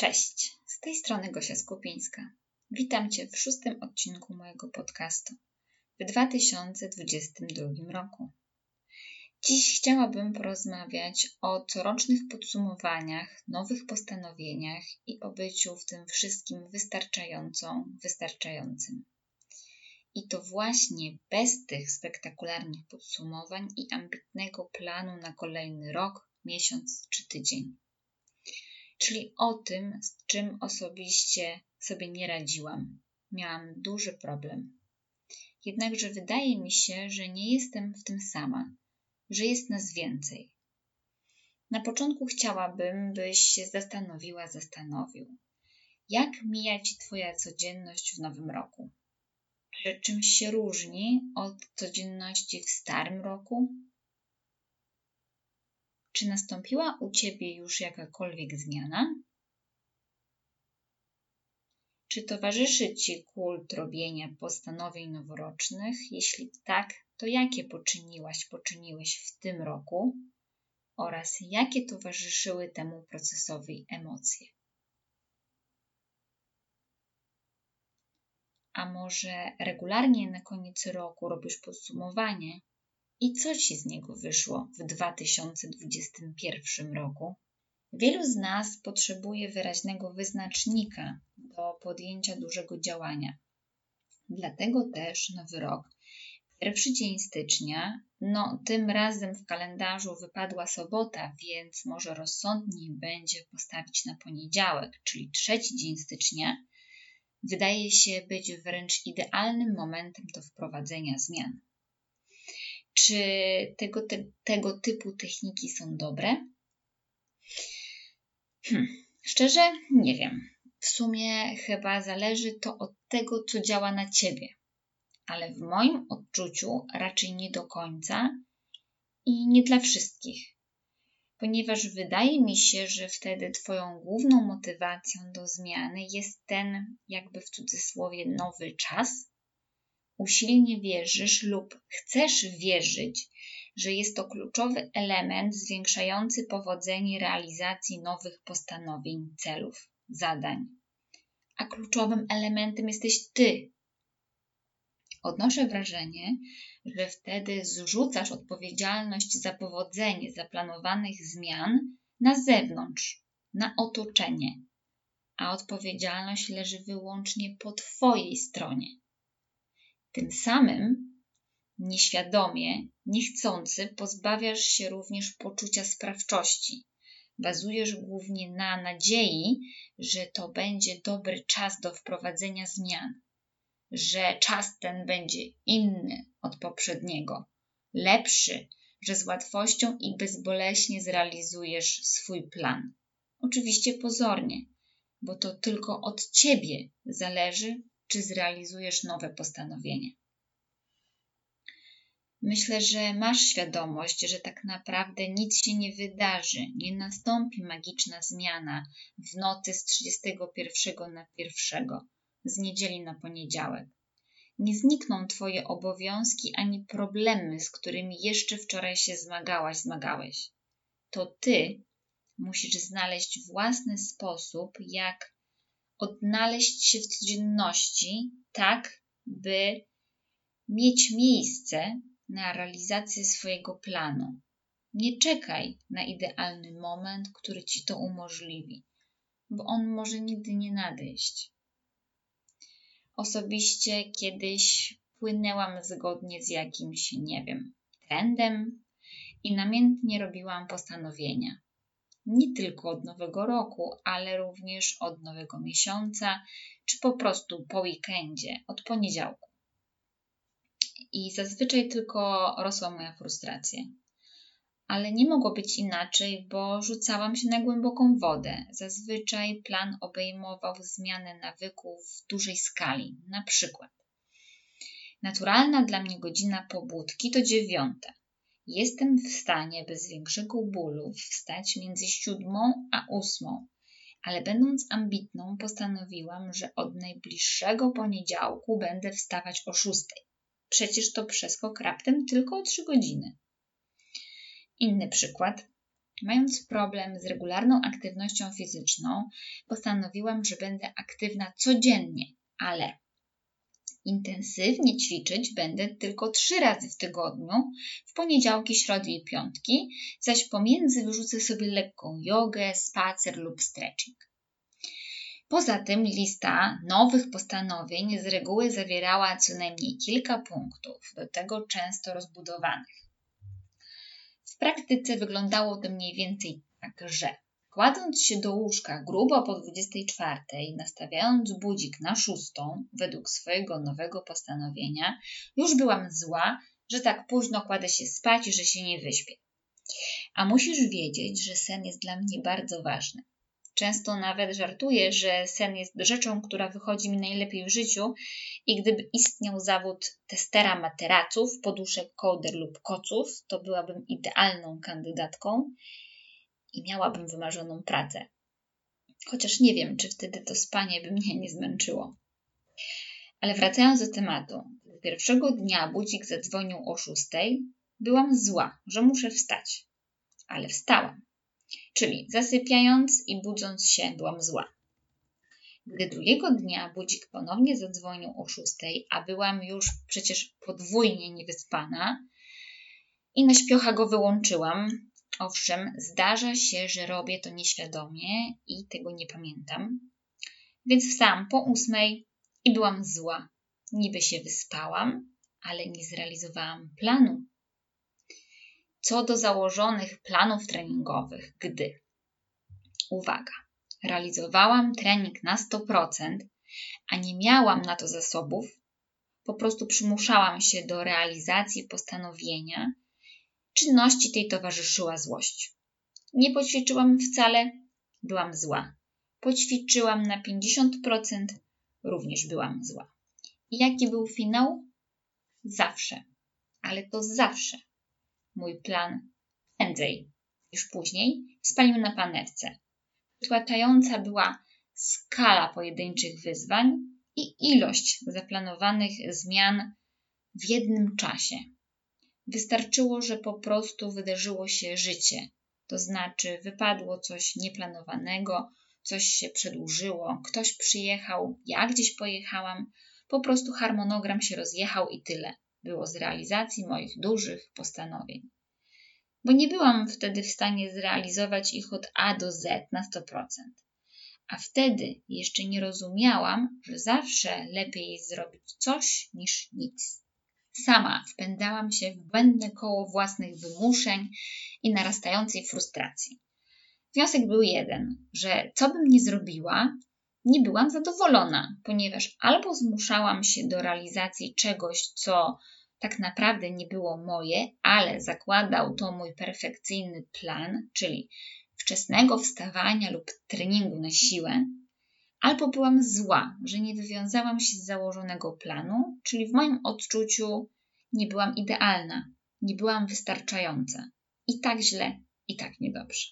Cześć, z tej strony Gosia Skupińska. Witam Cię w szóstym odcinku mojego podcastu w 2022 roku. Dziś chciałabym porozmawiać o corocznych podsumowaniach, nowych postanowieniach i o byciu w tym wszystkim wystarczającą, wystarczającym. I to właśnie bez tych spektakularnych podsumowań i ambitnego planu na kolejny rok, miesiąc czy tydzień czyli o tym, z czym osobiście sobie nie radziłam. Miałam duży problem. Jednakże wydaje mi się, że nie jestem w tym sama, że jest nas więcej. Na początku chciałabym, byś się zastanowiła, zastanowił, jak mija Ci Twoja codzienność w nowym roku? Czy czymś się różni od codzienności w starym roku? Czy nastąpiła u Ciebie już jakakolwiek zmiana? Czy towarzyszy Ci kult robienia postanowień noworocznych? Jeśli tak, to jakie poczyniłaś, poczyniłeś w tym roku? Oraz jakie towarzyszyły temu procesowi emocje? A może regularnie na koniec roku robisz podsumowanie i co ci z niego wyszło w 2021 roku? Wielu z nas potrzebuje wyraźnego wyznacznika do podjęcia dużego działania. Dlatego też nowy rok, pierwszy dzień stycznia, no tym razem w kalendarzu wypadła sobota, więc może rozsądniej będzie postawić na poniedziałek, czyli trzeci dzień stycznia, wydaje się być wręcz idealnym momentem do wprowadzenia zmian. Czy tego, te, tego typu techniki są dobre? Hmm, szczerze nie wiem. W sumie chyba zależy to od tego, co działa na ciebie. Ale w moim odczuciu raczej nie do końca i nie dla wszystkich. Ponieważ wydaje mi się, że wtedy Twoją główną motywacją do zmiany jest ten, jakby w cudzysłowie, nowy czas, usilnie wierzysz lub chcesz wierzyć, że jest to kluczowy element zwiększający powodzenie realizacji nowych postanowień, celów, zadań. A kluczowym elementem jesteś ty. Odnoszę wrażenie, że wtedy zrzucasz odpowiedzialność za powodzenie zaplanowanych zmian na zewnątrz, na otoczenie, a odpowiedzialność leży wyłącznie po Twojej stronie. Tym samym nieświadomie, niechcący pozbawiasz się również poczucia sprawczości. Bazujesz głównie na nadziei, że to będzie dobry czas do wprowadzenia zmian, że czas ten będzie inny od poprzedniego, lepszy, że z łatwością i bezboleśnie zrealizujesz swój plan. Oczywiście pozornie, bo to tylko od ciebie zależy, czy zrealizujesz nowe postanowienie. Myślę, że masz świadomość, że tak naprawdę nic się nie wydarzy, nie nastąpi magiczna zmiana w nocy z 31 na 1, z niedzieli na poniedziałek. Nie znikną Twoje obowiązki ani problemy, z którymi jeszcze wczoraj się zmagałaś, zmagałeś. To Ty musisz znaleźć własny sposób, jak odnaleźć się w codzienności, tak by mieć miejsce na realizację swojego planu. Nie czekaj na idealny moment, który ci to umożliwi, bo on może nigdy nie nadejść. Osobiście kiedyś płynęłam zgodnie z jakimś, nie wiem, trendem i namiętnie robiłam postanowienia nie tylko od nowego roku, ale również od nowego miesiąca, czy po prostu po weekendzie, od poniedziałku. I zazwyczaj tylko rosła moja frustracja. Ale nie mogło być inaczej, bo rzucałam się na głęboką wodę. Zazwyczaj plan obejmował zmianę nawyków w dużej skali. Na przykład, naturalna dla mnie godzina pobudki to dziewiąta Jestem w stanie bez większego bólu wstać między siódmą a ósmą, ale będąc ambitną, postanowiłam, że od najbliższego poniedziałku będę wstawać o szóstej. Przecież to przeskok raptem tylko o trzy godziny. Inny przykład. Mając problem z regularną aktywnością fizyczną, postanowiłam, że będę aktywna codziennie, ale intensywnie ćwiczyć będę tylko trzy razy w tygodniu, w poniedziałki, środy i piątki, zaś pomiędzy wyrzucę sobie lekką jogę, spacer lub stretching. Poza tym lista nowych postanowień z reguły zawierała co najmniej kilka punktów, do tego często rozbudowanych. W praktyce wyglądało to mniej więcej tak, że kładąc się do łóżka grubo po 24, nastawiając budzik na szóstą, według swojego nowego postanowienia, już byłam zła, że tak późno kładę się spać i że się nie wyśpię. A musisz wiedzieć, że sen jest dla mnie bardzo ważny. Często nawet żartuję, że sen jest rzeczą, która wychodzi mi najlepiej w życiu i gdyby istniał zawód testera materaców, poduszek, kołder lub koców, to byłabym idealną kandydatką i miałabym wymarzoną pracę. Chociaż nie wiem, czy wtedy to spanie by mnie nie zmęczyło. Ale wracając do tematu. Pierwszego dnia budzik zadzwonił o szóstej. Byłam zła, że muszę wstać. Ale wstałam. Czyli zasypiając i budząc się byłam zła. Gdy drugiego dnia budzik ponownie zadzwonił o szóstej, a byłam już przecież podwójnie niewyspana i na śpiocha go wyłączyłam. Owszem, zdarza się, że robię to nieświadomie i tego nie pamiętam. Więc wstałam po ósmej i byłam zła. Niby się wyspałam, ale nie zrealizowałam planu co do założonych planów treningowych, gdy uwaga, realizowałam trening na 100%, a nie miałam na to zasobów, po prostu przymuszałam się do realizacji postanowienia, czynności tej towarzyszyła złość. Nie poćwiczyłam wcale, byłam zła. Poćwiczyłam na 50%, również byłam zła. I jaki był finał? Zawsze, ale to zawsze mój plan prędzej niż później spalił na panewce. Przytłaczająca była skala pojedynczych wyzwań i ilość zaplanowanych zmian w jednym czasie. Wystarczyło, że po prostu wydarzyło się życie, to znaczy wypadło coś nieplanowanego, coś się przedłużyło, ktoś przyjechał, ja gdzieś pojechałam, po prostu harmonogram się rozjechał i tyle było z realizacji moich dużych postanowień. Bo nie byłam wtedy w stanie zrealizować ich od A do Z na 100%. A wtedy jeszcze nie rozumiałam, że zawsze lepiej zrobić coś niż nic. Sama wpędzałam się w błędne koło własnych wymuszeń i narastającej frustracji. Wniosek był jeden, że co bym nie zrobiła, nie byłam zadowolona, ponieważ albo zmuszałam się do realizacji czegoś, co tak naprawdę nie było moje, ale zakładał to mój perfekcyjny plan, czyli wczesnego wstawania lub treningu na siłę, albo byłam zła, że nie wywiązałam się z założonego planu, czyli w moim odczuciu nie byłam idealna, nie byłam wystarczająca. I tak źle, i tak niedobrze.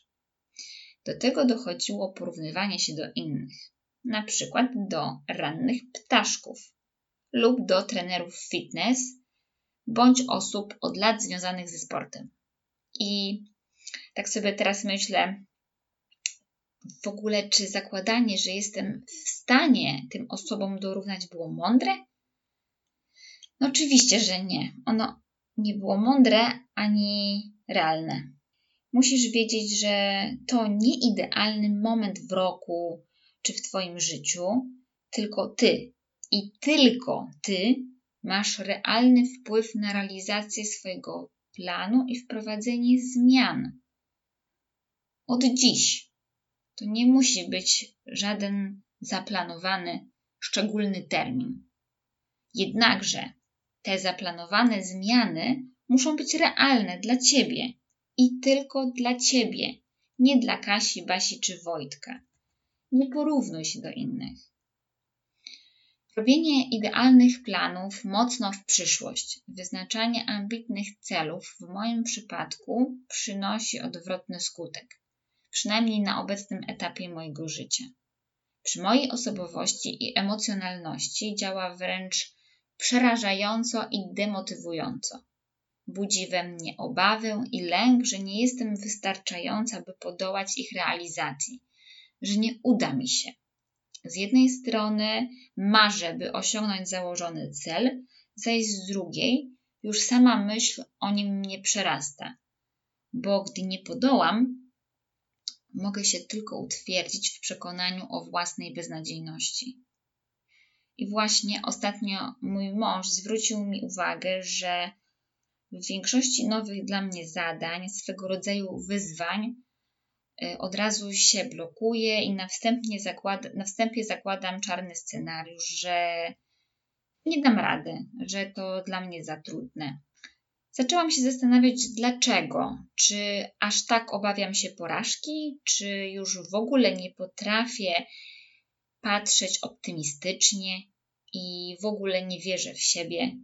Do tego dochodziło porównywanie się do innych na przykład do rannych ptaszków lub do trenerów fitness bądź osób od lat związanych ze sportem. I tak sobie teraz myślę, w ogóle, czy zakładanie, że jestem w stanie tym osobom dorównać, było mądre? No, oczywiście, że nie. Ono nie było mądre ani realne. Musisz wiedzieć, że to nie idealny moment w roku, czy w Twoim życiu, tylko Ty i tylko Ty masz realny wpływ na realizację swojego planu i wprowadzenie zmian. Od dziś to nie musi być żaden zaplanowany, szczególny termin. Jednakże te zaplanowane zmiany muszą być realne dla Ciebie i tylko dla Ciebie, nie dla Kasi, Basi czy Wojtka. Nie porównuj się do innych. Robienie idealnych planów mocno w przyszłość, wyznaczanie ambitnych celów w moim przypadku przynosi odwrotny skutek, przynajmniej na obecnym etapie mojego życia. Przy mojej osobowości i emocjonalności działa wręcz przerażająco i demotywująco. budzi we mnie obawę i lęk, że nie jestem wystarczająca, by podołać ich realizacji, że nie uda mi się. Z jednej strony marzę, by osiągnąć założony cel, zaś z drugiej już sama myśl o nim mnie przerasta, bo gdy nie podołam, mogę się tylko utwierdzić w przekonaniu o własnej beznadziejności. I właśnie ostatnio mój mąż zwrócił mi uwagę, że w większości nowych dla mnie zadań, swego rodzaju wyzwań, y, od razu się blokuję i na, wstępnie zakład, na wstępie zakładam czarny scenariusz, że nie dam rady, że to dla mnie za trudne. Zaczęłam się zastanawiać, dlaczego. Czy aż tak obawiam się porażki, czy już w ogóle nie potrafię patrzeć optymistycznie i w ogóle nie wierzę w siebie.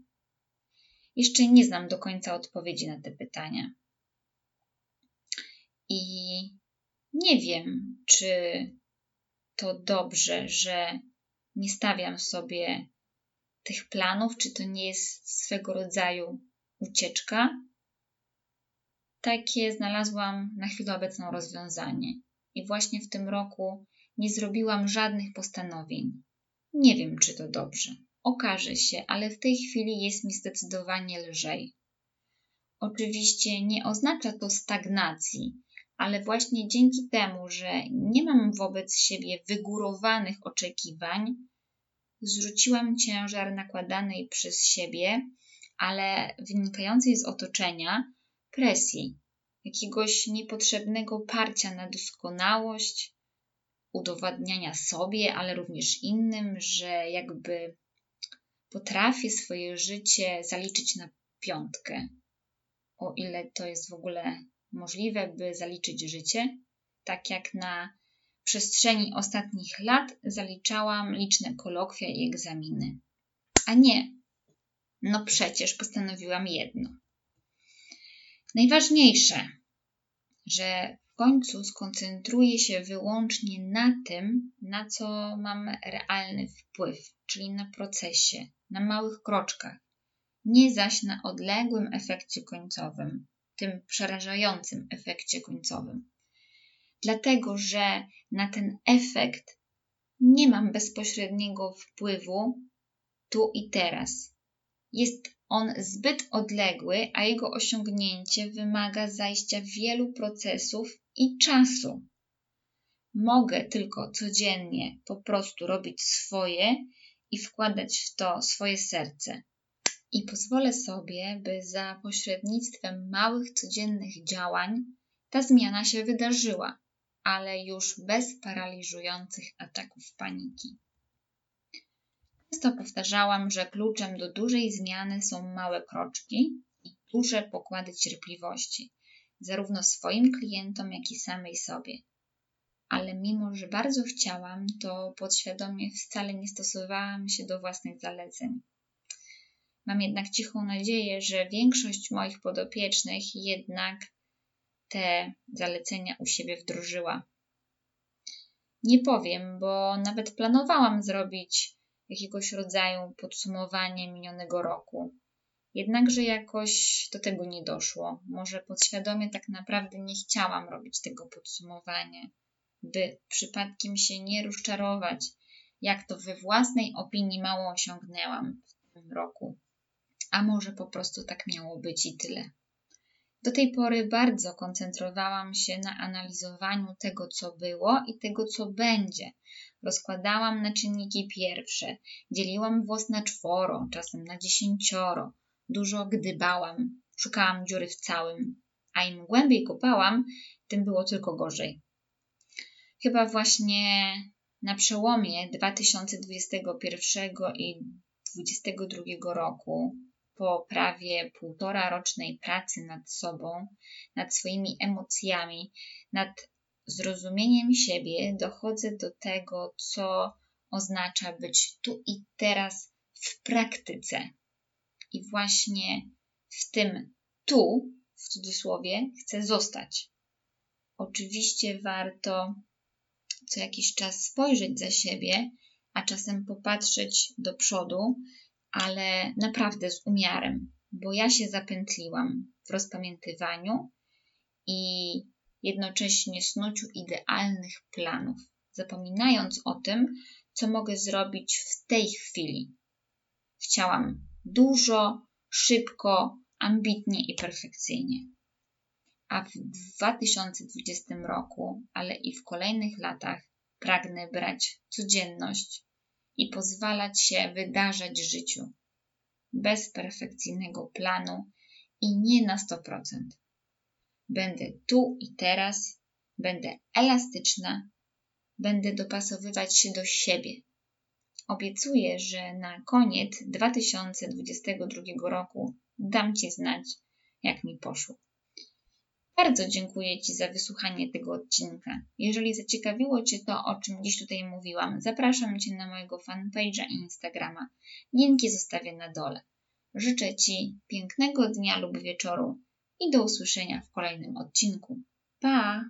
Jeszcze nie znam do końca odpowiedzi na te pytania. I nie wiem, czy to dobrze, że nie stawiam sobie tych planów, czy to nie jest swego rodzaju ucieczka. Takie znalazłam na chwilę obecną rozwiązanie. I właśnie w tym roku nie zrobiłam żadnych postanowień. Nie wiem, czy to dobrze. Okaże się, ale w tej chwili jest mi zdecydowanie lżej. Oczywiście nie oznacza to stagnacji, ale właśnie dzięki temu, że nie mam wobec siebie wygórowanych oczekiwań, zrzuciłam ciężar nakładanej przez siebie, ale wynikającej z otoczenia presji, jakiegoś niepotrzebnego parcia na doskonałość, udowadniania sobie, ale również innym, że jakby potrafię swoje życie zaliczyć na piątkę. O ile to jest w ogóle możliwe, by zaliczyć życie, tak jak na przestrzeni ostatnich lat zaliczałam liczne kolokwia i egzaminy. A nie, no przecież postanowiłam jedno. Najważniejsze, że w końcu skoncentruję się wyłącznie na tym, na co mam realny wpływ, czyli na procesie, na małych kroczkach, nie zaś na odległym efekcie końcowym, tym przerażającym efekcie końcowym. Dlatego, że na ten efekt nie mam bezpośredniego wpływu tu i teraz. Jest on zbyt odległy, a jego osiągnięcie wymaga zajścia wielu procesów i czasu. Mogę tylko codziennie po prostu robić swoje i wkładać w to swoje serce. I pozwolę sobie, by za pośrednictwem małych codziennych działań ta zmiana się wydarzyła, ale już bez paraliżujących ataków paniki. Często powtarzałam, że kluczem do dużej zmiany są małe kroczki i duże pokłady cierpliwości, zarówno swoim klientom, jak i samej sobie. Ale mimo, że bardzo chciałam, to podświadomie wcale nie stosowałam się do własnych zaleceń. Mam jednak cichą nadzieję, że większość moich podopiecznych jednak te zalecenia u siebie wdrożyła. Nie powiem, bo nawet planowałam zrobić jakiegoś rodzaju podsumowanie minionego roku. Jednakże jakoś do tego nie doszło. Może podświadomie tak naprawdę nie chciałam robić tego podsumowania, by przypadkiem się nie rozczarować, jak to we własnej opinii mało osiągnęłam w tym roku. A może po prostu tak miało być i tyle. Do tej pory bardzo koncentrowałam się na analizowaniu tego, co było i tego, co będzie. Rozkładałam na czynniki pierwsze, dzieliłam włos na czworo, czasem na dziesięcioro. Dużo gdybałam, szukałam dziury w całym, a im głębiej kopałam, tym było tylko gorzej. Chyba właśnie na przełomie 2021 i 2022 roku po prawie półtora rocznej pracy nad sobą, nad swoimi emocjami, nad zrozumieniem siebie, dochodzę do tego, co oznacza być tu i teraz w praktyce. I właśnie w tym tu, w cudzysłowie, chcę zostać. Oczywiście warto co jakiś czas spojrzeć za siebie, a czasem popatrzeć do przodu ale naprawdę z umiarem, bo ja się zapętliłam w rozpamiętywaniu i jednocześnie snuciu idealnych planów, zapominając o tym, co mogę zrobić w tej chwili. Chciałam dużo, szybko, ambitnie i perfekcyjnie. A w 2020 roku, ale i w kolejnych latach pragnę brać codzienność i pozwalać się wydarzać życiu bez perfekcyjnego planu i nie na 100%. Będę tu i teraz, będę elastyczna, będę dopasowywać się do siebie. Obiecuję, że na koniec 2022 roku dam Ci znać, jak mi poszło. Bardzo dziękuję Ci za wysłuchanie tego odcinka. Jeżeli zaciekawiło Cię to, o czym dziś tutaj mówiłam, zapraszam Cię na mojego fanpage'a i Instagrama. Linki zostawię na dole. Życzę Ci pięknego dnia lub wieczoru i do usłyszenia w kolejnym odcinku. Pa!